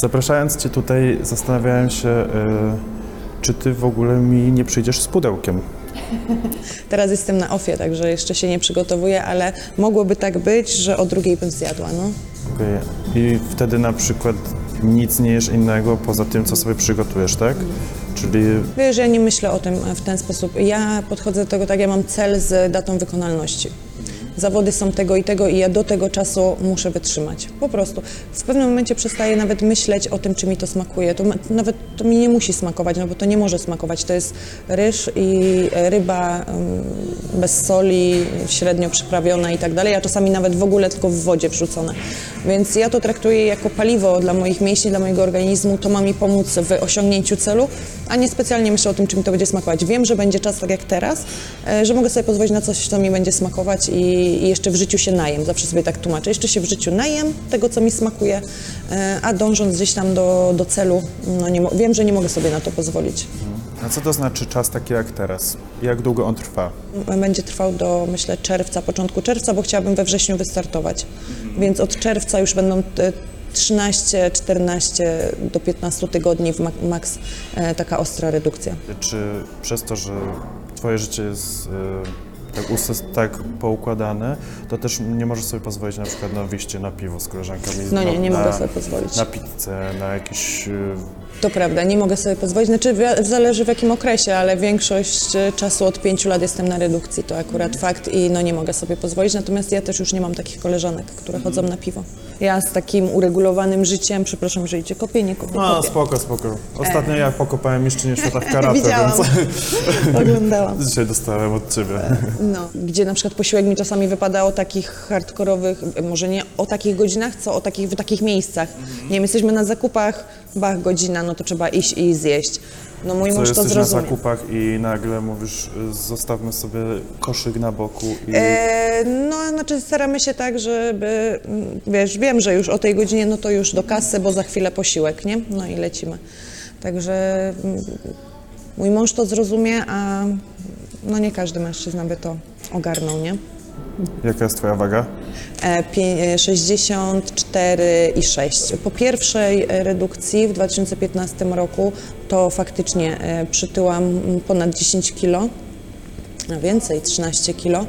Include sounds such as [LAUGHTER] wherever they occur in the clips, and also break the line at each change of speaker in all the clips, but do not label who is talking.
Zapraszając Cię tutaj, zastanawiałem się, y, czy Ty w ogóle mi nie przyjdziesz z pudełkiem. [LAUGHS]
Teraz jestem na ofie, także jeszcze się nie przygotowuję, ale mogłoby tak być, że o drugiej bym zjadła, no.
Okej. I wtedy na przykład nic nie jesz innego poza tym, co sobie przygotujesz, tak? Czyli
Wiesz, ja nie myślę o tym w ten sposób. Ja podchodzę do tego tak, ja mam cel z datą wykonalności. Zawody są tego i tego i ja do tego czasu muszę wytrzymać. Po prostu. W pewnym momencie przestaję nawet myśleć o tym, czy mi to smakuje. To ma, nawet to mi nie musi smakować, no bo to nie może smakować. To jest ryż i ryba ym, bez soli, średnio przyprawiona i tak dalej, a czasami nawet w ogóle tylko w wodzie wrzucone. Więc ja to traktuję jako paliwo dla moich mięśni, dla mojego organizmu. To ma mi pomóc w osiągnięciu celu, a nie specjalnie myślę o tym, czy mi to będzie smakować. Wiem, że będzie czas tak jak teraz, e, że mogę sobie pozwolić na coś, co mi będzie smakować i, i jeszcze w życiu się najem. Zawsze sobie tak tłumaczę. Jeszcze się w życiu najem tego, co mi smakuje, e, a dążąc gdzieś tam do, do celu, no nie wiem, że nie mogę sobie na to pozwolić.
a co to znaczy czas taki jak teraz? Jak długo on trwa?
Będzie trwał do, myślę, czerwca, początku czerwca, bo chciałabym we wrześniu wystartować. Więc od czerwca już będą e, 13, 14 do 15 tygodni w mak- maks e, taka ostra redukcja.
Czy przez to, że Twoje życie jest tak, tak poukładane, to też nie możesz sobie pozwolić na przykład na wyjście na piwo z koleżankami?
No nie, nie
na,
mogę sobie pozwolić.
Na pizzę, na jakiś... y,
To prawda, nie mogę sobie pozwolić. Znaczy, zależy w jakim okresie, ale większość e, czasu od pięciu lat jestem na redukcji, to akurat fakt i no nie mogę sobie pozwolić. Natomiast ja też już nie mam takich koleżanek, które chodzą na piwo. Ja z takim uregulowanym życiem, przepraszam, że idzie kopię, nie kopię,
No,
kopię.
spoko, spoko. Ostatnio ja pokopałem mistrzynię świata w [LAUGHS] karate,
Widziałam.
więc [LAUGHS]
Oglądałam.
dzisiaj dostałem od Ciebie.
No, gdzie na przykład posiłek mi czasami wypada o takich hardkorowych, może nie o takich godzinach, co o takich, w takich miejscach. Nie wiem, jesteśmy na zakupach, bach, godzina, no to trzeba iść i zjeść. No mój
Co
mąż to
jesteś na zakupach i nagle mówisz, y, zostawmy sobie koszyk na boku i...
E, no, znaczy staramy się tak, żeby, mm, wiesz, wiem, że już o tej godzinie, no to już do kasy, bo za chwilę posiłek, nie? No i lecimy. Także mm, mój mąż to zrozumie, a no nie każdy mężczyzna by to ogarnął, nie?
Jaka jest Twoja waga?
E, pie- e, 64 i 6. Po pierwszej e, redukcji w 2015 roku to faktycznie e, przytyłam ponad 10 kilo, a więcej, 13 kilo,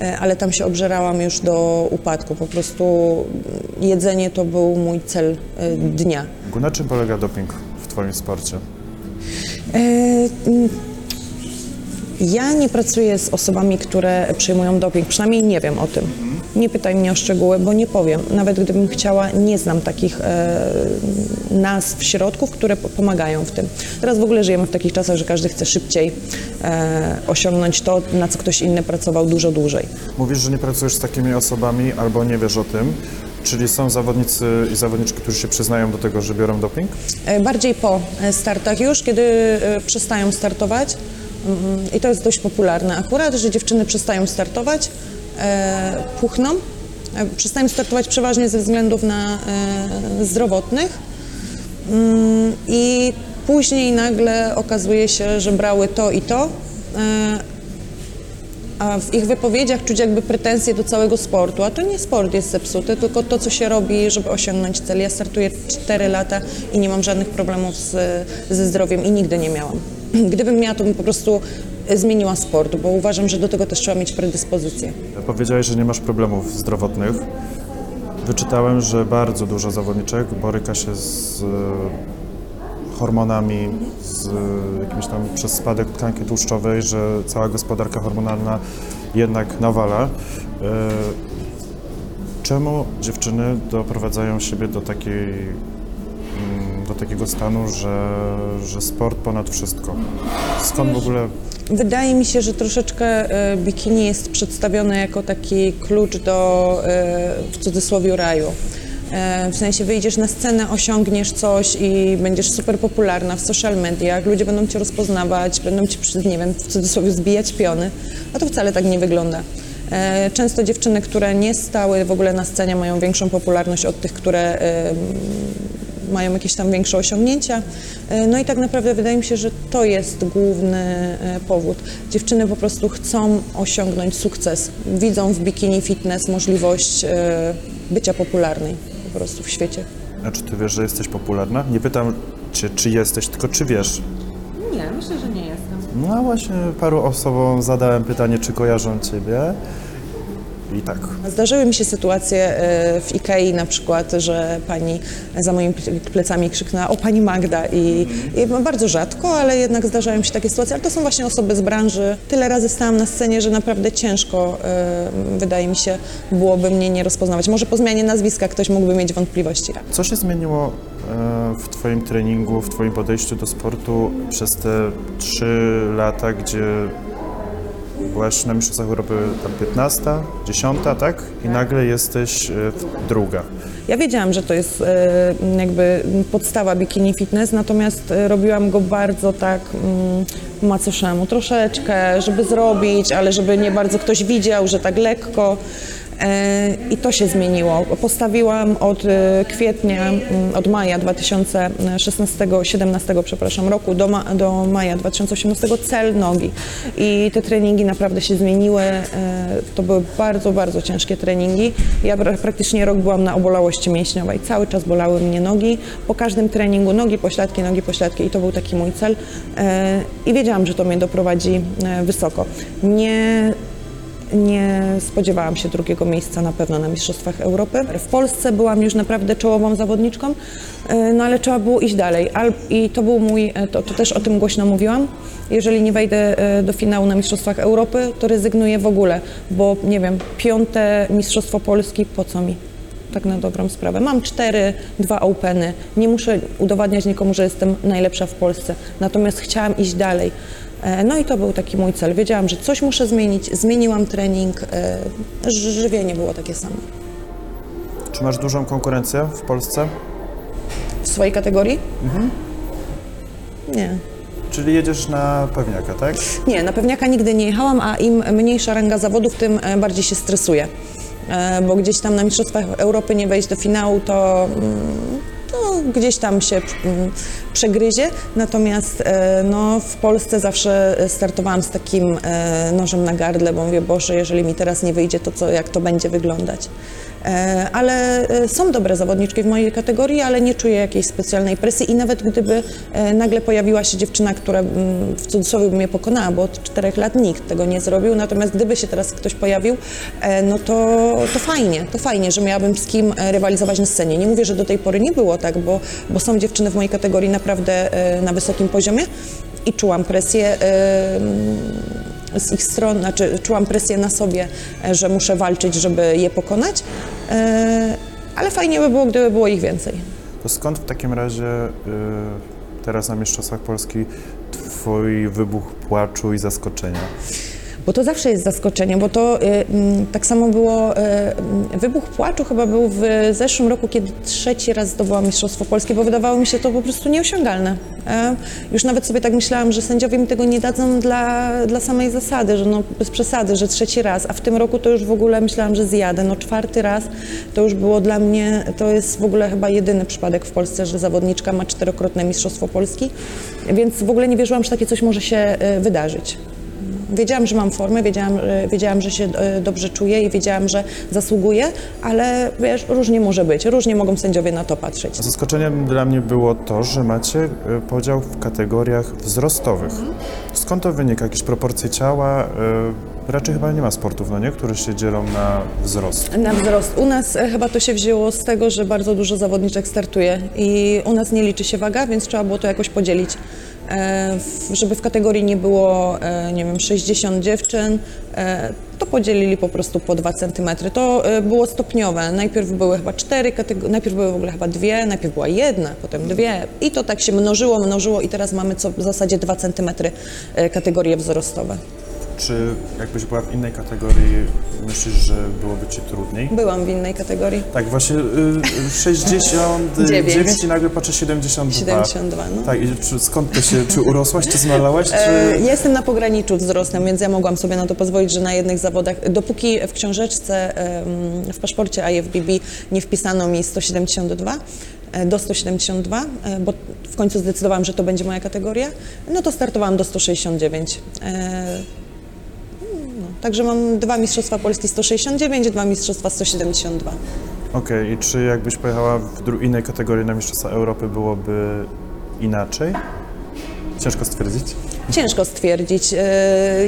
e, ale tam się obżerałam już do upadku. Po prostu jedzenie to był mój cel e, dnia.
Na czym polega doping w Twoim sporcie?
Ja nie pracuję z osobami, które przyjmują doping, przynajmniej nie wiem o tym. Nie pytaj mnie o szczegóły, bo nie powiem. Nawet gdybym chciała, nie znam takich e, nazw, środków, które po- pomagają w tym. Teraz w ogóle żyjemy w takich czasach, że każdy chce szybciej e, osiągnąć to, na co ktoś inny pracował dużo dłużej.
Mówisz, że nie pracujesz z takimi osobami albo nie wiesz o tym, czyli są zawodnicy i zawodniczki, którzy się przyznają do tego, że biorą doping?
E, Bardziej po e, startach już, kiedy e, przestają startować. Mm, I to jest dość popularne akurat, że dziewczyny przestają startować, e, puchną. E, Przestają startować przeważnie ze względów na e, zdrowotnych. Mm, I później nagle okazuje się, że brały to i to. A w ich wypowiedziach czuć jakby pretensje do całego sportu, a to nie sport jest zepsuty, tylko to, co się robi, żeby osiągnąć cel. Ja startuję 4 lata i nie mam żadnych problemów z, ze zdrowiem i nigdy nie miałam. Gdybym miała, to bym po prostu zmieniła sport, bo uważam, że do tego też trzeba mieć predyspozycję.
Powiedziałeś, że nie masz problemów zdrowotnych. Wyczytałem, że bardzo dużo zawodniczek boryka się z hormonami, z jakimś tam przez spadek tkanki tłuszczowej, że cała gospodarka hormonalna jednak nawala. E, Czemu dziewczyny doprowadzają siebie do takiej mm, do takiego stanu, że, że sport ponad wszystko? Skąd w ogóle
Wydaje mi się, że troszeczkę e, bikini jest przedstawione jako taki klucz do, e, w cudzysłowie, raju. E, W sensie wyjdziesz na scenę, osiągniesz coś i będziesz super popularna w social mediach, ludzie będą cię rozpoznawać, będą ci, nie wiem, w cudzysłowie zbijać piony, a to wcale tak nie wygląda. E, Często dziewczyny, które nie stały w ogóle na scenie, mają większą popularność od tych, które mają jakieś tam większe osiągnięcia. E, No i tak naprawdę wydaje mi się, że to jest główny powód. Dziewczyny po prostu chcą osiągnąć sukces. Widzą w bikini fitness możliwość bycia popularnej po prostu w świecie.
A czy ty wiesz, że jesteś popularna? Nie pytam cię, czy jesteś, tylko czy wiesz.
Nie, myślę, że nie jestem.
No a właśnie paru osobom zadałem pytanie, czy kojarzą ciebie. I tak.
Zdarzyły mi się sytuacje e, w Ikei na przykład, że pani za moimi ple- plecami krzyknęła o pani Magda i, i bardzo rzadko, ale jednak zdarzają się takie sytuacje, ale to są właśnie osoby z branży. Tyle razy stałam na scenie, że naprawdę ciężko e, wydaje mi się byłoby mnie nie rozpoznawać. Może po zmianie nazwiska ktoś mógłby mieć wątpliwości.
Co się zmieniło e, w twoim treningu, w twoim podejściu do sportu przez te trzy lata, gdzie byłaś na Mistrzostwach Europy tam 15, 10, tak? I nagle jesteś e, druga.
Ja wiedziałam, że to jest e, jakby podstawa bikini fitness, natomiast e, robiłam go bardzo tak mm, macoszemu, troszeczkę, żeby zrobić, ale żeby nie bardzo ktoś widział, że tak lekko. E, I to się zmieniło. Postawiłam od e, kwietnia, mm, od maja 2016-17, przepraszam, roku do, ma, do maja 2018 cel nogi. I te treningi naprawdę się zmieniły. E, To były bardzo, bardzo ciężkie treningi. Ja pra- praktycznie rok byłam na obolałości mięśniowej. Cały czas bolały mnie nogi. Po każdym treningu nogi, pośladki, nogi, pośladki i to był taki mój cel. I wiedziałam, że to mnie doprowadzi wysoko. Nie nie spodziewałam się drugiego miejsca na pewno na Mistrzostwach Europy. W Polsce byłam już naprawdę czołową zawodniczką, e, no ale trzeba było iść dalej. Al- I to był mój, e, to, to też o tym głośno mówiłam. Jeżeli nie wejdę e, do finału na Mistrzostwach Europy, to rezygnuję w ogóle, bo nie wiem, piąte Mistrzostwo Polski po co mi? Tak na dobrą sprawę. Mam cztery, dwa openy. Nie muszę udowadniać nikomu, że jestem najlepsza w Polsce. Natomiast chciałam iść dalej. E, No i to był taki mój cel. Wiedziałam, że coś muszę zmienić. Zmieniłam trening. e, ży- Żywienie było takie samo.
Czy masz dużą konkurencję w Polsce?
W swojej kategorii? Nie.
Czyli jedziesz na pewniaka, tak?
Nie, na pewniaka nigdy nie jechałam, a im mniejsza ranga zawodów, tym e, bardziej się stresuję. Bo gdzieś tam na Mistrzostwach Europy nie wejść do finału, to, mm, to gdzieś tam się mm, przegryzie. Natomiast e, no, w Polsce zawsze startowałam z takim e, nożem na gardle, bo mówię, Boże, jeżeli mi teraz nie wyjdzie, to co, jak to będzie wyglądać. E, Ale e, są dobre zawodniczki w mojej kategorii, ale nie czuję jakiejś specjalnej presji i nawet gdyby e, nagle pojawiła się dziewczyna, która mm, w cudzysłowie by mnie pokonała, bo od czterech lat nikt tego nie zrobił, natomiast gdyby się teraz ktoś pojawił, no to, to fajnie, to fajnie, że miałabym z kim rywalizować na scenie. Nie mówię, że do tej pory nie było tak, bo, bo są dziewczyny w mojej kategorii naprawdę na wysokim poziomie i czułam presję z ich stron, znaczy czułam presję na sobie, e, że muszę walczyć, żeby je pokonać, e, ale fajnie by było, gdyby było ich więcej.
To skąd w takim razie y, teraz na Mistrzostwach Polski twój wybuch płaczu i zaskoczenia?
Bo to zawsze jest zaskoczenie, bo to y, mm, tak samo było, y, mm, wybuch płaczu chyba był w zeszłym roku, kiedy trzeci raz zdobyłam Mistrzostwo Polskie, bo wydawało mi się to po prostu nieosiągalne. E, już nawet sobie tak myślałam, że sędziowie mi tego nie dadzą dla, dla samej zasady, że no bez przesady, że trzeci raz, a w tym roku to już w ogóle myślałam, że zjadę. No czwarty raz to już było dla mnie, to jest w ogóle chyba jedyny przypadek w Polsce, że zawodniczka ma czterokrotne Mistrzostwo Polski, więc w ogóle nie wierzyłam, że takie coś może się y, wydarzyć. Wiedziałam, że mam formę, wiedziałam, e, wiedziałam, że się e, dobrze czuję i wiedziałam, że zasługuję, ale wiesz, różnie może być, różnie mogą sędziowie na to patrzeć.
Zaskoczeniem dla mnie było to, że macie y, podział w kategoriach wzrostowych. Skąd to wynika? Jakieś proporcje ciała? Raczej chyba nie ma sportów, no nie? Które się dzielą na wzrost.
Na wzrost. U nas e, chyba to się wzięło z tego, że bardzo dużo zawodniczek startuje i u nas nie liczy się waga, więc trzeba było to jakoś podzielić. E, żeby w kategorii nie było, e, nie wiem, 60 dziewczyn, e, to podzielili po prostu po 2 cm. To było stopniowe. Najpierw były chyba cztery kategorie, najpierw były w ogóle chyba dwie, najpierw była jedna, potem dwie i to tak się mnożyło, mnożyło i teraz mamy co w zasadzie 2 cm kategorie wzrostowe.
Czy jakbyś była w innej kategorii, myślisz, że byłoby ci trudniej?
Byłam w innej kategorii.
Tak, właśnie y, y, 69
Dziewięć.
i nagle patrzę 72.
72, no.
Tak, i czy, skąd to się, czy urosłaś, czy zmalałaś, czy...
E, Ja jestem na pograniczu wzrostem, więc ja mogłam sobie na to pozwolić, że na jednych zawodach, dopóki w książeczce, w paszporcie IFBB nie wpisano mi 172, e, do 172, e, bo w końcu zdecydowałam, że to będzie moja kategoria, no to startowałam do 169. Także mam dwa Mistrzostwa Polski 169, dwa Mistrzostwa 172.
Okej, i czy jakbyś pojechała w dru- innej kategorii na Mistrzostwa Europy, byłoby inaczej? Ciężko stwierdzić.
Ciężko stwierdzić. E,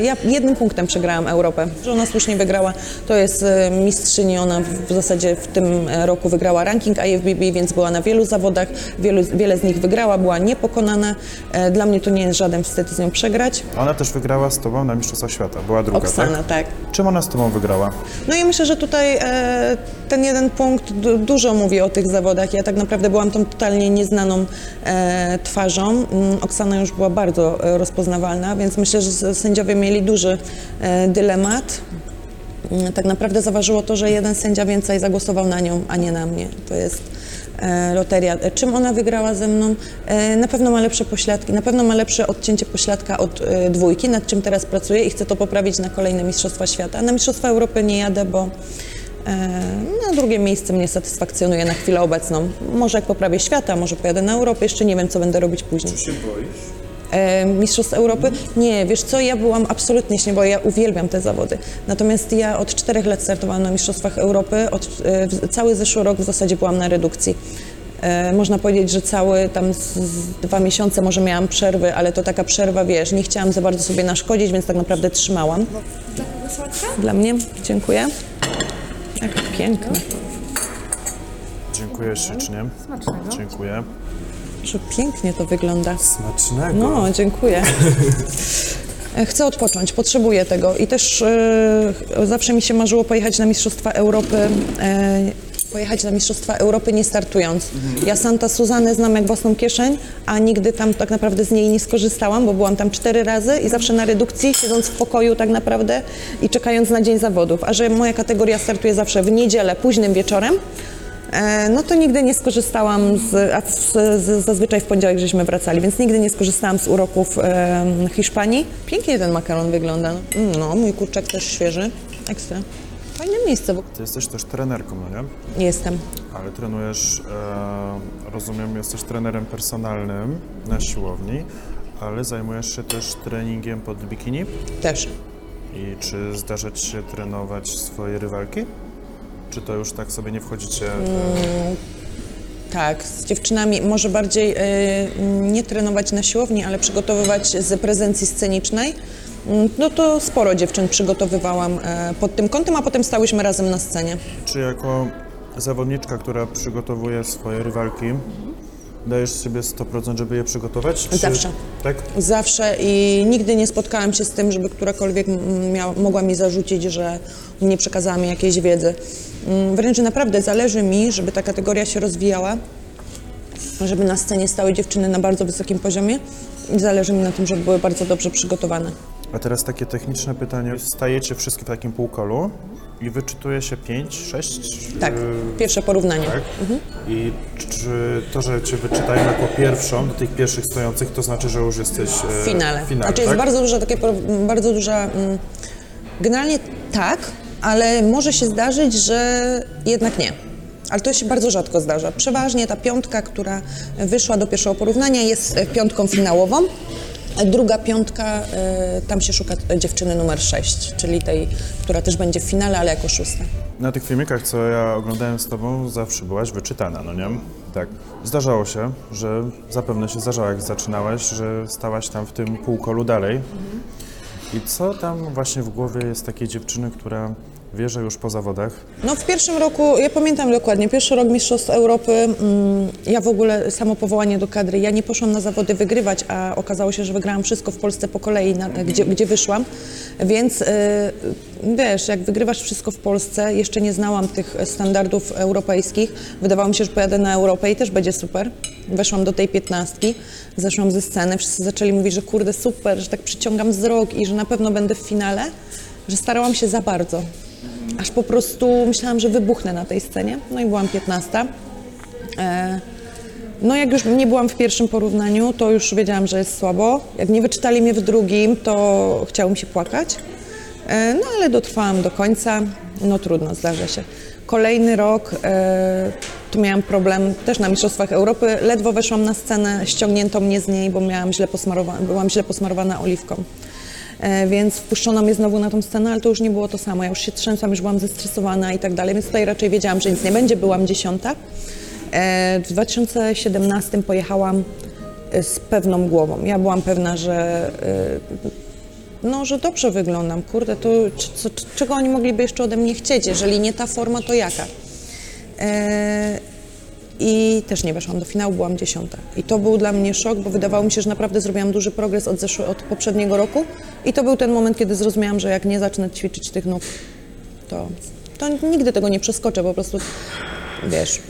Ja jednym punktem przegrałam Europę. Że ona słusznie wygrała, to jest e, mistrzyni. Ona w zasadzie w tym e, roku wygrała ranking IFBB, więc była na wielu zawodach. Wielu, wiele z nich wygrała, była niepokonana. Dla mnie to nie jest żaden wstyd z nią przegrać.
Ona też wygrała z tobą na Mistrzostwach Świata. Była druga,
Oksana,
tak?
tak.
Czym ona z tobą wygrała?
No i myślę, że tutaj ten jeden punkt du- dużo mówi o tych zawodach. Ja tak naprawdę byłam tą totalnie nieznaną twarzą. Mm, Oksana już była bardzo e, rozpoznawalna, więc myślę, że sędziowie mieli duży e, dylemat. Mm, Tak naprawdę zaważyło to, że jeden sędzia więcej zagłosował na nią, a nie na mnie. To jest e, loteria. E, Czym ona wygrała ze mną? Na pewno ma lepsze pośladki, na pewno ma lepsze odcięcie pośladka od dwójki, nad czym teraz pracuję i chcę to poprawić na kolejne Mistrzostwa Świata. Na Mistrzostwa Europy nie jadę, bo na drugie miejsce mnie satysfakcjonuje na chwilę obecną. Może jak poprawię świata, może pojadę na Europę, jeszcze nie wiem, co będę robić później.
się boisz?
E, Mistrzostw Europy? Nie, wiesz co, ja byłam absolutnie się nie boję, ja uwielbiam te zawody. Natomiast ja od czterech lat startowałam na Mistrzostwach Europy, od, e, w- cały zeszły rok w zasadzie byłam na redukcji. E, można powiedzieć, że cały tam z, z dwa miesiące może miałam przerwy, ale to taka przerwa, wiesz, nie chciałam za bardzo sobie naszkodzić, więc tak naprawdę trzymałam. Dla mnie? Dziękuję. Jak piękne.
Dziękuję ślicznie.
Smacznego.
Dziękuję.
Że pięknie to wygląda.
Smacznego.
No, dziękuję. [LAUGHS] Chcę odpocząć, potrzebuję tego i też e, zawsze mi się marzyło pojechać na Mistrzostwa Europy. E, pojechać na Mistrzostwa Europy nie startując. Ja Santa Suzanę znam jak własną kieszeń, a nigdy tam tak naprawdę z niej nie skorzystałam, bo byłam tam cztery razy i zawsze na redukcji, siedząc w pokoju tak naprawdę i czekając na dzień zawodów. A że moja kategoria startuje zawsze w niedzielę, późnym wieczorem, No to nigdy nie skorzystałam z, a z, z, zazwyczaj w poniedziałek żeśmy wracali, więc nigdy nie skorzystałam z uroków e, Hiszpanii. Pięknie ten makaron wygląda. No, Mm, no mój kurczak też świeży. Ekstra. Fajne miejsce, bo
Ty jesteś też trenerką, no nie?
jestem.
Ale trenujesz, e, rozumiem, jesteś trenerem personalnym na siłowni, ale zajmujesz się też treningiem pod bikini?
Też.
I czy zdarza Ci się trenować swoje rywalki? Czy to już tak sobie nie wchodzicie?
Tak, z dziewczynami może bardziej e, nie trenować na siłowni, ale przygotowywać z prezencji scenicznej. Mm, No to sporo dziewczyn przygotowywałam e, pod tym kątem, a potem stałyśmy razem na scenie.
Czy jako zawodniczka, która przygotowuje swoje rywalki, dajesz sobie 100%, żeby je przygotować? Czy...
Zawsze.
Tak?
Zawsze i nigdy nie spotkałam się z tym, żeby którakolwiek miała, mogła mi zarzucić, że nie przekazała mi jakiejś wiedzy. Mm, Wręcz naprawdę zależy mi, żeby ta kategoria się rozwijała, żeby na scenie stały dziewczyny na bardzo wysokim poziomie i zależy mi na tym, żeby były bardzo dobrze przygotowane.
A teraz takie techniczne pytanie. Stajecie wszystkie w takim półkolu i wyczytuje się 5, 6?
Tak, pierwsze porównanie.
Tak? I czy to, że Cię wyczytają jako pierwszą do tych pierwszych stojących, to znaczy, że już jesteś e,
W finale.
w finale
znaczy
tak?
jest bardzo duża, takie, bardzo duża, mm, generalnie tak, ale może się zdarzyć, że jednak nie. Ale to się bardzo rzadko zdarza. Przeważnie ta piątka, która wyszła do pierwszego porównania jest e, piątką finałową. Druga piątka, e, tam się szuka dziewczyny numer 6, czyli tej, która też będzie w finale, ale jako szósta.
Na tych filmikach, co ja oglądałem z Tobą, zawsze byłaś wyczytana, no nie? Tak. Zdarzało się, że zapewne się zdarzało, jak zaczynałaś, że stałaś tam w tym półkolu dalej. I co tam właśnie w głowie jest takiej dziewczyny, która wie, że już po zawodach?
No w pierwszym roku, ja pamiętam dokładnie, pierwszy rok Mistrzostw Europy, mm, ja w ogóle samo powołanie do kadry, ja nie poszłam na zawody wygrywać, a okazało się, że wygrałam wszystko w Polsce po kolei, na, gdzie, gdzie wyszłam, więc y, wiesz, jak wygrywasz wszystko w Polsce, jeszcze nie znałam tych standardów europejskich, wydawało mi się, że pojadę na Europę i też będzie super. Weszłam do tej piętnastki, zeszłam ze sceny, wszyscy zaczęli mówić, że kurde super, że tak przyciągam wzrok i że na pewno będę w finale, że starałam się za bardzo aż po prostu myślałam, że wybuchnę na tej scenie. No i byłam 15. E, no jak już nie byłam w pierwszym porównaniu, to już wiedziałam, że jest słabo. Jak nie wyczytali mnie w drugim, to chciało mi się płakać. E, no ale dotrwałam do końca. No trudno, zdarza się. Kolejny rok e, tu miałam problem też na Mistrzostwach Europy. Ledwo weszłam na scenę, ściągnięto mnie z niej, bo miałam źle byłam źle posmarowana oliwką. e, więc wpuszczono mnie znowu na tą scenę, ale to już nie było to samo. Ja już się trzęsłam, już byłam zestresowana i tak dalej, więc tutaj raczej wiedziałam, że nic nie będzie, byłam dziesiąta. E, W 2017 pojechałam e, z pewną głową. Ja byłam pewna, że no, że dobrze wyglądam. Kurde, to c- c- czego oni mogliby jeszcze ode mnie chcieć? Jeżeli nie ta forma, to jaka? E, I też nie weszłam do finału, byłam dziesiąta. I to był dla mnie szok, bo wydawało mi się, że naprawdę zrobiłam duży progres od, od poprzedniego roku. I to był ten moment, kiedy zrozumiałam, że jak nie zacznę ćwiczyć tych nóg, to, to nigdy tego nie przeskoczę, po prostu, wiesz...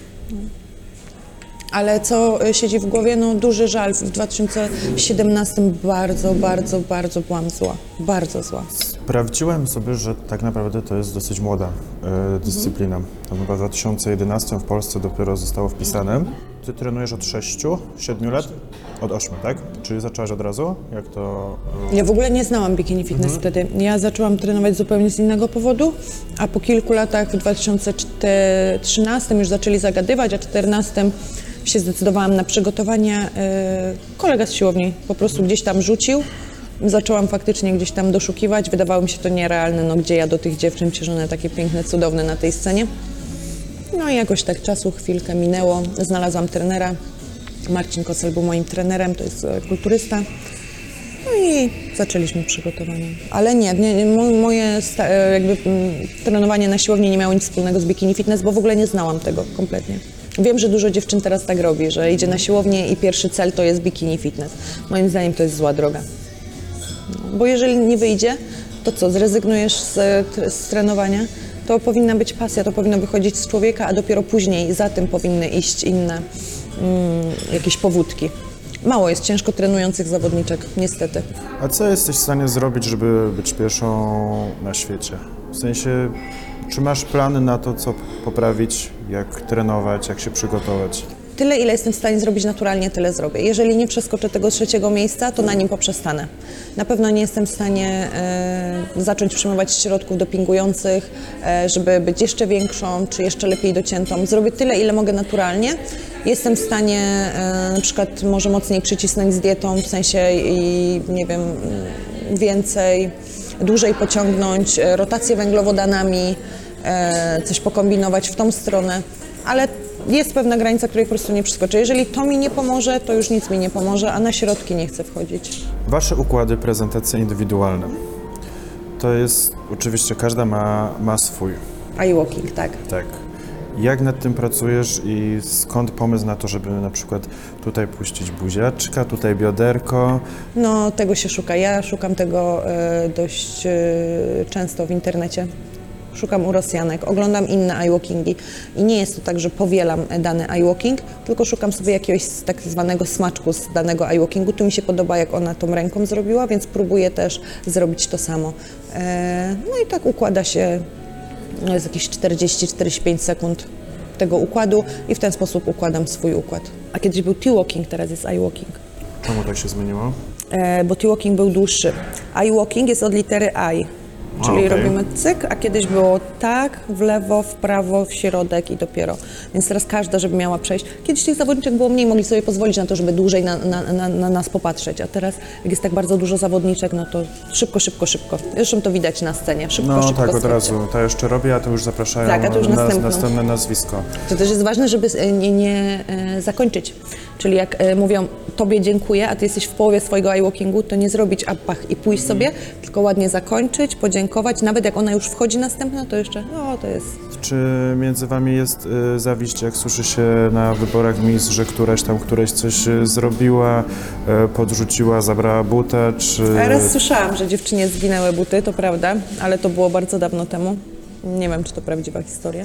Ale co siedzi w głowie? No duży żal. W 2017 bardzo, bardzo, bardzo byłam zła. Bardzo zła.
Sprawdziłem sobie, że tak naprawdę to jest dosyć młoda e, dyscyplina. To chyba w 2011 w Polsce dopiero zostało wpisane. Ty trenujesz od 6, 7 lat? Od 8, tak? Czyli zaczęłaś od razu? Jak to... e,
Ja w ogóle nie znałam bikini fitness wtedy. Ja zaczęłam trenować zupełnie z innego powodu, a po kilku latach w 2013 już zaczęli zagadywać, a w 2014 się zdecydowałam na przygotowania. e, Kolega z siłowni po prostu gdzieś tam rzucił. Zaczęłam faktycznie gdzieś tam doszukiwać. Wydawało mi się to nierealne, no gdzie ja do tych dziewczyn, przecież one takie piękne, cudowne na tej scenie. No i jakoś tak czasu, chwilkę minęło. Znalazłam trenera. Marcin Kosel był moim trenerem, to jest e, kulturysta. No i zaczęliśmy przygotowania. Ale nie, nie nie, mo- moje e, jakby mm, trenowanie na siłowni nie miało nic wspólnego z bikini fitness, bo w ogóle nie znałam tego kompletnie. Wiem, że dużo dziewczyn teraz tak robi, że idzie na siłownię i pierwszy cel to jest bikini fitness. Moim zdaniem to jest zła droga. Bo jeżeli nie wyjdzie, to co, zrezygnujesz z, z trenowania? To powinna być pasja, to powinno wychodzić z człowieka, a dopiero później za tym powinny iść inne mm, jakieś powódki. Mało jest ciężko trenujących zawodniczek, niestety.
A co jesteś w stanie zrobić, żeby być pierwszą na świecie? W sensie, czy masz plany na to, co poprawić, jak trenować, jak się przygotować?
Tyle, ile jestem w stanie zrobić naturalnie, tyle zrobię. Jeżeli nie przeskoczę tego trzeciego miejsca, to na nim poprzestanę. Na pewno nie jestem w stanie e, zacząć przyjmować środków dopingujących, e, żeby być jeszcze większą, czy jeszcze lepiej dociętą. Zrobię tyle, ile mogę naturalnie. Jestem w stanie e, na przykład może mocniej przycisnąć z dietą, w sensie i nie wiem, więcej, dłużej pociągnąć, e, rotację węglowodanami, e, coś pokombinować w tą stronę, ale jest pewna granica, której po prostu nie przeskoczę. Jeżeli to mi nie pomoże, to już nic mi nie pomoże, a na środki nie chcę wchodzić.
Wasze układy prezentacji indywidualne. To jest, oczywiście każda ma, ma swój,
I walking, tak.
tak. Jak nad tym pracujesz i skąd pomysł na to, żeby na przykład tutaj puścić buziaczka, tutaj bioderko?
No, tego się szuka. Ja szukam tego e, dość e, często w internecie. Szukam u Rosjanek, oglądam inne iWalkingi i nie jest to tak, że powielam dany iWalking, tylko szukam sobie jakiegoś tak zwanego smaczku z danego iWalkingu. Tu mi się podoba, jak ona tą ręką zrobiła, więc próbuję też zrobić to samo. E, no i tak układa się no jest jakieś 40-45 sekund tego układu i w ten sposób układam swój układ. A kiedyś był T-walking, teraz jest iWalking.
Czemu tak się zmieniło?
E, bo T-walking był dłuższy. I-walking jest od litery I, czyli
okej.
robimy cyk, a kiedyś było tak, w lewo, w prawo, w środek i dopiero. Więc teraz każda, żeby miała przejść. Kiedyś tych zawodniczek było mniej, mogli sobie pozwolić na to, żeby dłużej na, na, na, na nas popatrzeć, a teraz jak jest tak bardzo dużo zawodniczek, no to szybko, szybko, szybko. Zresztą to widać na scenie, szybko,
No
szybko.
tak, od razu. To jeszcze robię, a to już zapraszają
Tak, a to już
na
następną.
następne nazwisko.
To też jest ważne, żeby e, nie, nie e, zakończyć. Czyli jak e, mówią, tobie dziękuję, a ty jesteś w połowie swojego iWalkingu, to nie zrobić apach i pójść sobie, tylko ładnie zakończyć, podziękować. Nawet jak ona już wchodzi następna, to jeszcze, no to jest...
Czy między wami jest y, zawiść, jak słyszy się na wyborach Miss, że któraś tam któraś coś y, zrobiła, y, podrzuciła, zabrała butę, czy...
A raz słyszałam, że dziewczynie zginęły buty, to prawda, ale to było bardzo dawno temu. Nie wiem, czy to prawdziwa historia.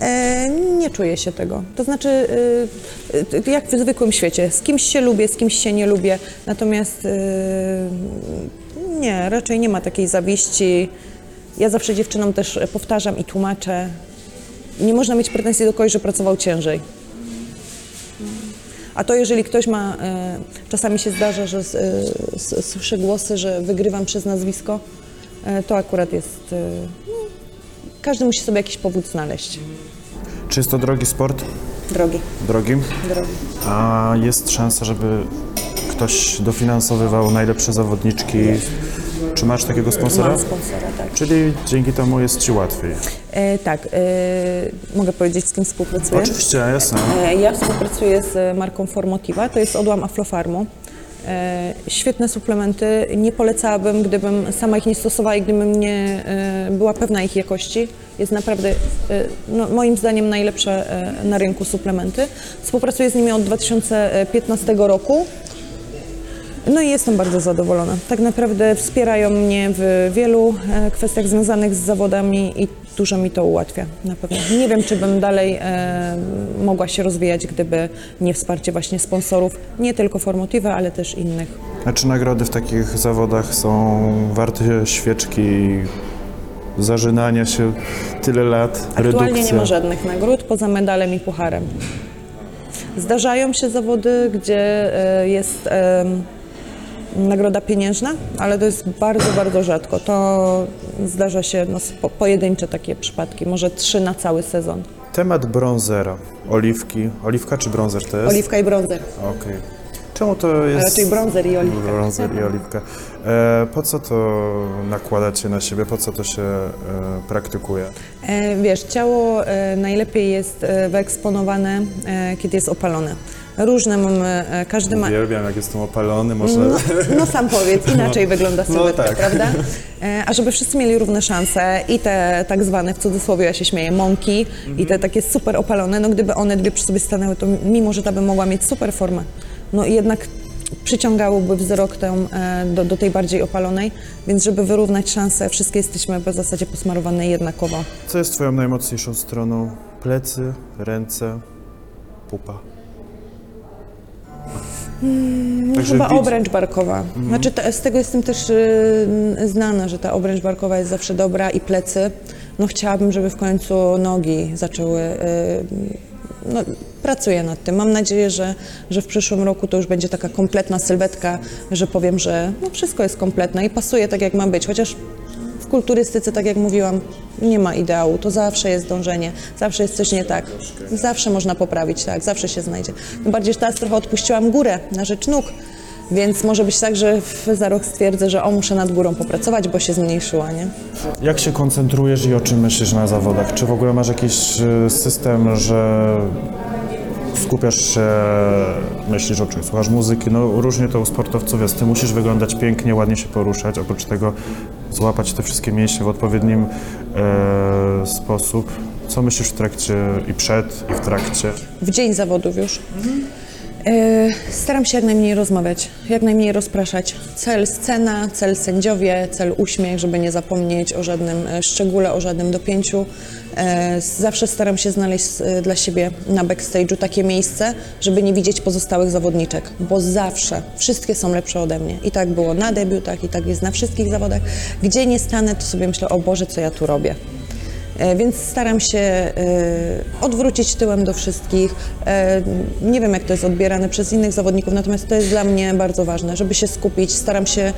E, nie czuję się tego. To znaczy, y, y, jak w zwykłym świecie, z kimś się lubię, z kimś się nie lubię, natomiast y, nie, raczej nie ma takiej zawiści. Ja zawsze dziewczynom też powtarzam i tłumaczę, nie można mieć pretensji do kogoś, że pracował ciężej. A to jeżeli ktoś ma, e, czasami się zdarza, że e, słyszę głosy, że wygrywam przez nazwisko, e, to akurat jest, no, każdy musi sobie jakiś powód znaleźć.
Czy jest to drogi sport?
Drogi,
Drogi?
drogi.
A jest szansa, żeby ktoś dofinansowywał najlepsze zawodniczki? Czy masz takiego sponsora?
Mam sponsora, tak.
Czyli dzięki temu jest Ci łatwiej.
E, tak, e, mogę powiedzieć, z kim współpracuję?
Oczywiście, jasne.
E, Ja współpracuję z marką Formotiva, to jest odłam Aflofarmu. E, Świetne suplementy, nie polecałabym, gdybym sama ich nie stosowała i gdybym nie e, była pewna ich jakości. Jest naprawdę, e, no, moim zdaniem, najlepsze e, na rynku suplementy. Współpracuję z nimi od 2015 roku. No i jestem bardzo zadowolona. Tak naprawdę wspierają mnie w wielu e, kwestiach związanych z zawodami i dużo mi to ułatwia na pewno. Nie wiem, czy bym dalej e, mogła się rozwijać, gdyby nie wsparcie właśnie sponsorów, nie tylko Formotiva, ale też innych.
A czy nagrody w takich zawodach są warte świeczki zażynania się tyle lat,
Aktualnie
redukcja?
nie ma żadnych nagród poza medalem i pucharem. Zdarzają się zawody, gdzie e, jest em, nagroda pieniężna, ale to jest bardzo, bardzo rzadko. To zdarza się no, pojedyncze takie przypadki, może trzy na cały sezon.
Temat brązera, oliwki. Oliwka czy brązer to jest?
Oliwka i brązer,
Okej. Czemu to jest...
raczej brązer i oliwka.
Brązer i oliwka. E, po co to nakładacie na siebie? Po co to się e, praktykuje?
E, wiesz, ciało e, najlepiej jest e, wyeksponowane, e, kiedy jest opalone. Różne mamy, każdy ma...
Uwielbiam, jak jestem opalony, można...
No, no sam powiedz, [LAUGHS] inaczej wygląda
no
sylwetka,
tak.
prawda? A żeby wszyscy mieli równe szanse i te tak zwane, w cudzysłowie ja się śmieję, mąki i te takie super opalone, no gdyby one dwie przy sobie stanęły, to mimo, że ta by mogła mieć super formę, no jednak przyciągałoby wzrok tę, e, do, do tej bardziej opalonej, więc żeby wyrównać szanse, wszystkie jesteśmy w zasadzie posmarowane jednakowo.
Co jest twoją najmocniejszą stroną? Plecy, ręce, pupa.
No chyba obręcz barkowa. Znaczy ta, z tego jestem też y, znana, że ta obręcz barkowa jest zawsze dobra i plecy. No chciałabym, żeby w końcu nogi zaczęły. Y, no, pracuję nad tym. Mam nadzieję, że, że w przyszłym roku to już będzie taka kompletna sylwetka, że powiem, że no wszystko jest kompletne i pasuje tak, jak ma być. Chociaż w kulturystyce, tak jak mówiłam, nie ma ideału. To zawsze jest dążenie, zawsze jest coś nie tak. Zawsze można poprawić, tak, zawsze się znajdzie. Tym bardziej, że teraz trochę odpuściłam górę na rzecz nóg, więc może być tak, że za rok stwierdzę, że o, muszę nad górą popracować, bo się zmniejszyła, nie?
Jak się koncentrujesz i o czym myślisz na zawodach? Czy w ogóle masz jakiś e, system, że skupiasz się, myślisz o czymś, słuchasz muzyki? No różnie to u sportowców jest. Ty musisz wyglądać pięknie, ładnie się poruszać, oprócz tego złapać te wszystkie mięśnie w odpowiednim e, sposób. Co myślisz w trakcie i przed, i w trakcie?
w dzień zawodów już. E, Staram się jak najmniej rozmawiać, jak najmniej rozpraszać. Cel scena, cel sędziowie, cel uśmiech, żeby nie zapomnieć o żadnym e, szczególe, o żadnym dopięciu. E, Zawsze staram się znaleźć e, dla siebie na backstage'u takie miejsce, żeby nie widzieć pozostałych zawodniczek, bo zawsze wszystkie są lepsze ode mnie. I tak było na debiutach, i tak jest na wszystkich zawodach. Gdzie nie stanę, to sobie myślę, o Boże, co ja tu robię. E, Więc staram się e, odwrócić tyłem do wszystkich. E, Nie wiem, jak to jest odbierane przez innych zawodników, natomiast to jest dla mnie bardzo ważne, żeby się skupić. Staram się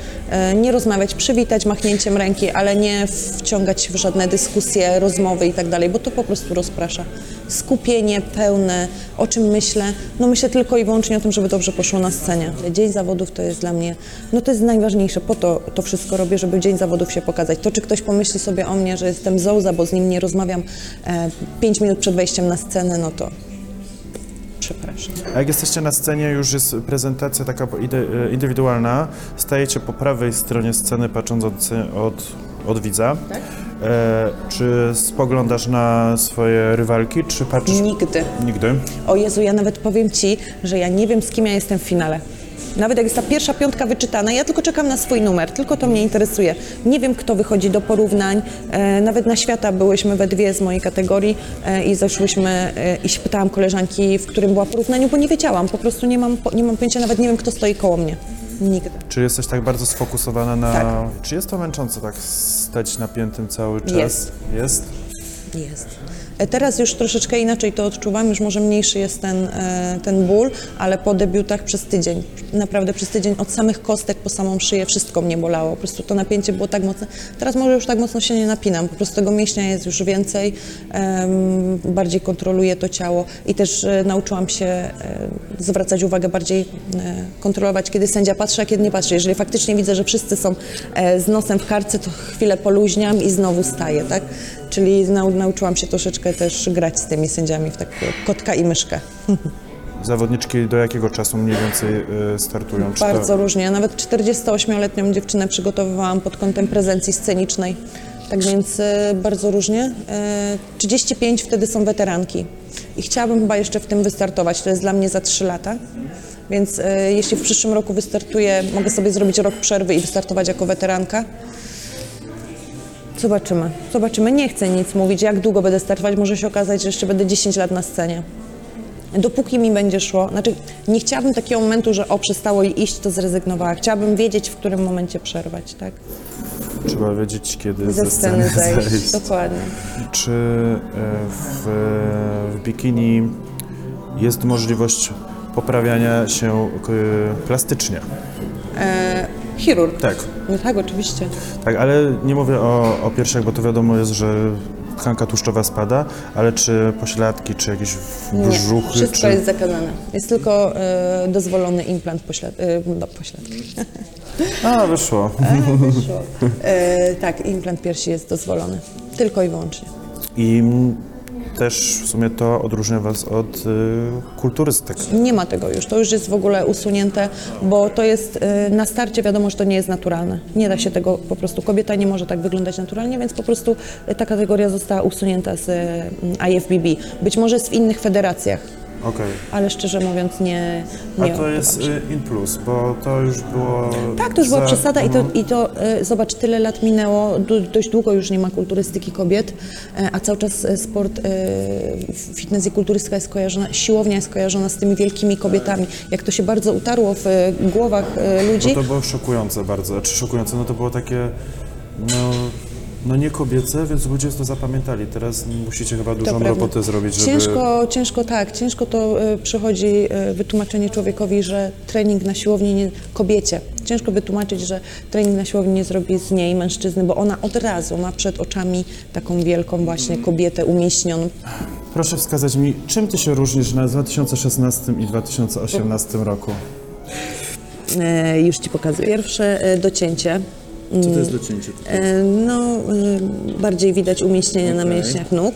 nie rozmawiać, przywitać machnięciem ręki, ale nie wciągać w żadne dyskusje, rozmowy i tak dalej, bo to po prostu rozprasza. Skupienie pełne, o czym myślę? No myślę tylko i wyłącznie o tym, żeby dobrze poszło na scenie. Dzień zawodów to jest dla mnie, no to jest najważniejsze, po to to wszystko robię, żeby dzień zawodów się pokazać. To, czy ktoś pomyśli sobie o mnie, że jestem zołza, bo z nim nie rozmawiam e, 5 minut przed wejściem na scenę, no to przepraszam.
A jak jesteście na scenie, już jest prezentacja taka e, indywidualna, stajecie po prawej stronie sceny, patrząc od, od, od widza.
Tak.
E, czy spoglądasz na swoje rywalki, czy patrzysz...
Nigdy.
Nigdy.
O Jezu, ja nawet powiem Ci, że ja nie wiem, z kim ja jestem w finale. Nawet jak jest ta pierwsza piątka wyczytana, ja tylko czekam na swój numer, tylko to mnie interesuje. Nie wiem, kto wychodzi do porównań. E, nawet na świata byłyśmy we dwie z mojej kategorii e, i zeszłyśmy e, i się pytałam koleżanki, w którym była porównaniu, bo nie wiedziałam. Po prostu nie mam, nie mam pojęcia, nawet nie wiem, kto stoi koło mnie. Nigdy.
Czy jesteś tak bardzo sfokusowana na...
Tak.
Czy jest to męczące tak stać napiętym cały czas?
Jest.
Jest?
Jest. E, Teraz już troszeczkę inaczej to odczuwam, już może mniejszy jest ten, e, ten ból, ale po debiutach przez tydzień, naprawdę przez tydzień od samych kostek po samą szyję wszystko mnie bolało, po prostu to napięcie było tak mocne. Teraz może już tak mocno się nie napinam, po prostu tego mięśnia jest już więcej, bardziej kontroluję to ciało i też e, nauczyłam się zwracać uwagę bardziej, kontrolować, kiedy sędzia patrzy, a kiedy nie patrzy. Jeżeli faktycznie widzę, że wszyscy są z nosem w karce, to chwilę poluźniam i znowu staję, tak? Czyli nau, nauczyłam się troszeczkę też grać z tymi sędziami w takiego kotka i myszkę. [LAUGHS]
Zawodniczki do jakiego czasu mniej więcej y, startują?
Bardzo różnie. Nawet 48-letnią dziewczynę przygotowywałam pod kątem prezencji scenicznej. Tak więc e, bardzo różnie. E, 35 wtedy są weteranki. I chciałabym chyba jeszcze w tym wystartować. To jest dla mnie za 3 lata. Więc jeśli w przyszłym roku wystartuję, mogę sobie zrobić rok przerwy i wystartować jako weteranka. Zobaczymy. Zobaczymy. Nie chcę nic mówić, jak długo będę startować. Może się okazać, że jeszcze będę 10 lat na scenie. Dopóki mi będzie szło, znaczy nie chciałabym takiego momentu, że o, przestało iść, to zrezygnowała. Chciałabym wiedzieć, w którym momencie przerwać, tak?
Trzeba wiedzieć, kiedy
Ze sceny zejść. Dokładnie.
Czy y, w, w bikini jest możliwość poprawiania się y, plastycznie?
Chirurg.
Tak.
No tak, oczywiście.
Tak, ale nie mówię o, o piersiach, bo to wiadomo jest, że tkanka tłuszczowa spada, ale czy pośladki, czy jakieś w-
Nie,
brzuchy,
wszystko
czy...
jest zakazane. Jest tylko e, dozwolony implant poślad, e, no, pośladki.
A, wyszło. [LAUGHS]
Wyszło. E, tak, implant piersi jest dozwolony. Tylko i wyłącznie.
I też w sumie to odróżnia Was od y, kulturystyk.
Nie ma tego już, to już jest w ogóle usunięte, bo to jest y, na starcie wiadomo, że to nie jest naturalne. Nie da się tego po prostu, kobieta nie może tak wyglądać naturalnie, więc po prostu y, ta kategoria została usunięta z y, IFBB. Być może jest w innych federacjach,
Okej.
ale szczerze mówiąc nie,
A
nie
to
odbywam
jest
się.
y, in plus, bo to już było...
Tak, to już była
za-
przesada i to, i to y, zobacz, tyle lat minęło, dość długo już nie ma kulturystyki kobiet, y, a cały czas sport, fitness i kulturystyka jest kojarzona, siłownia jest kojarzona z tymi wielkimi kobietami. Jak to się bardzo utarło w głowach ludzi,
No to było szokujące bardzo, czy szokujące, no to było takie, no, no nie kobiece, więc ludzie to zapamiętali. Teraz musicie chyba dużą robotę zrobić, żeby...
Ciężko, ciężko tak, ciężko to y, przychodzi y, wytłumaczenie człowiekowi, że trening na siłowni nie, kobiecie. Ciężko wytłumaczyć, że trening na siłowni nie zrobi z niej mężczyzny, bo ona od razu ma przed oczami taką wielką właśnie kobietę umieśnioną.
Proszę wskazać mi, czym ty się różnisz na 2016 i 2018 roku?
E, już ci pokazuję. Pierwsze docięcie.
Co to jest docięcie?
E, no, e, bardziej widać umieśnienie na
Okej.
mięśniach nóg.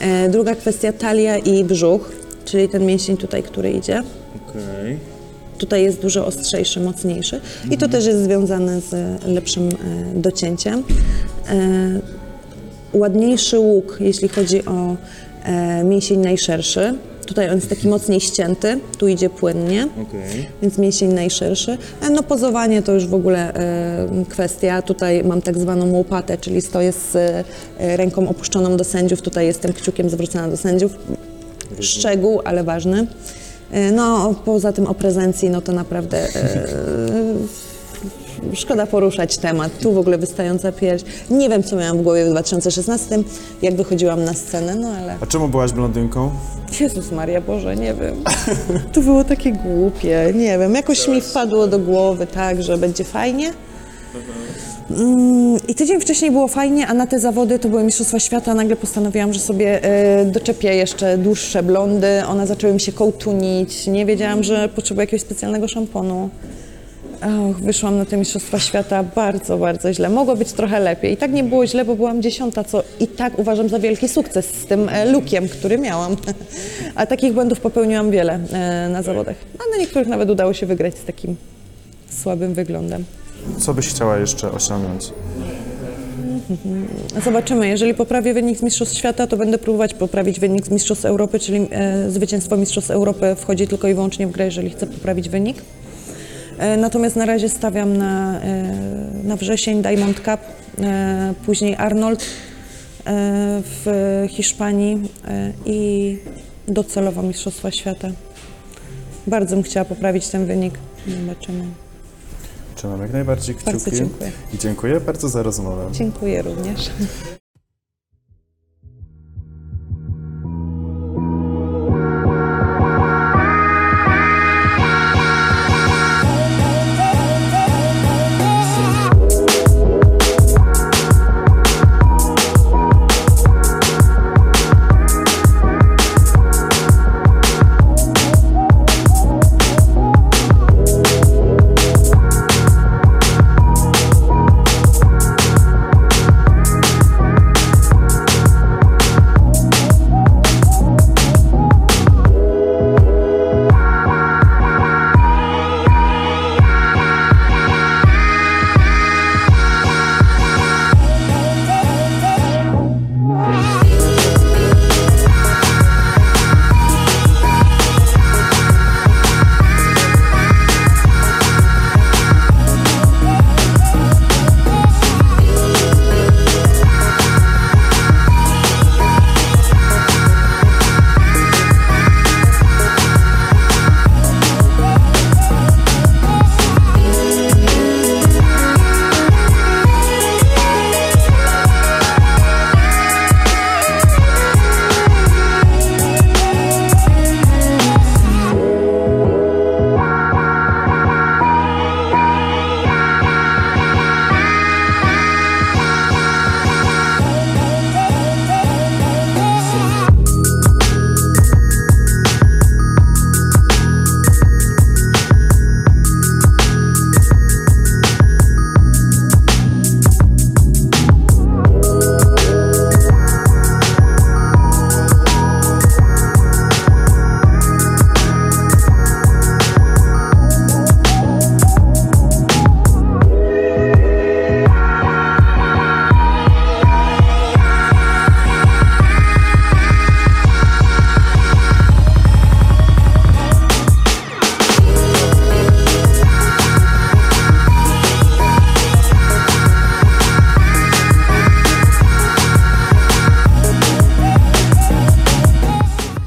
E, druga kwestia talia i brzuch, czyli ten mięsień tutaj, który idzie.
Okej.
Tutaj jest dużo ostrzejszy, mocniejszy i to też jest związane z lepszym e, docięciem. E, ładniejszy łuk, jeśli chodzi o e, mięsień najszerszy. Tutaj on jest taki mocniej ścięty, tu idzie płynnie,
Okej.
więc mięsień najszerszy. E, No pozowanie to już w ogóle e, kwestia. Tutaj mam tak zwaną łopatę, czyli stoję z e, ręką opuszczoną do sędziów, tutaj jestem kciukiem zwrócona do sędziów. Szczegół, ale ważny. No, poza tym o prezencji, no to naprawdę [LAUGHS] szkoda poruszać temat. Tu w ogóle wystająca pierś. Nie wiem, co miałam w głowie w 2016, jak wychodziłam na scenę, no ale...
A czemu byłaś blondynką?
Jezus Maria, Boże, nie wiem. To było takie głupie, nie wiem. Jakoś mi wpadło do głowy, tak, że będzie fajnie. Mm, I tydzień wcześniej było fajnie, a na te zawody to były Mistrzostwa Świata. Nagle postanowiłam, że sobie e, doczepię jeszcze dłuższe blondy. One zaczęły mi się kołtunić. Nie wiedziałam, że potrzebuję jakiegoś specjalnego szamponu. Och, wyszłam na te Mistrzostwa Świata bardzo, bardzo źle. Mogło być trochę lepiej. I tak nie było źle, bo byłam dziesiąta, co i tak uważam za wielki sukces z tym e, lookiem, który miałam. [LAUGHS] A takich błędów popełniłam wiele e, na zawodach. A na niektórych nawet udało się wygrać z takim słabym wyglądem.
Co byś chciała jeszcze osiągnąć? [LAUGHS]
Zobaczymy. Jeżeli poprawię wynik z Mistrzostw Świata, to będę próbować poprawić wynik z Mistrzostw Europy, czyli e, zwycięstwo Mistrzostw Europy wchodzi tylko i wyłącznie w grę, jeżeli chcę poprawić wynik. E, natomiast na razie stawiam na, e, na wrzesień Diamond Cup, e, później Arnold w Hiszpanii i docelowo Mistrzostwa Świata. Bardzo bym chciała poprawić ten wynik. Zobaczymy.
Trzymam jak najbardziej kciuki.
Bardzo dziękuję.
I dziękuję bardzo za rozmowę.
Dziękuję również.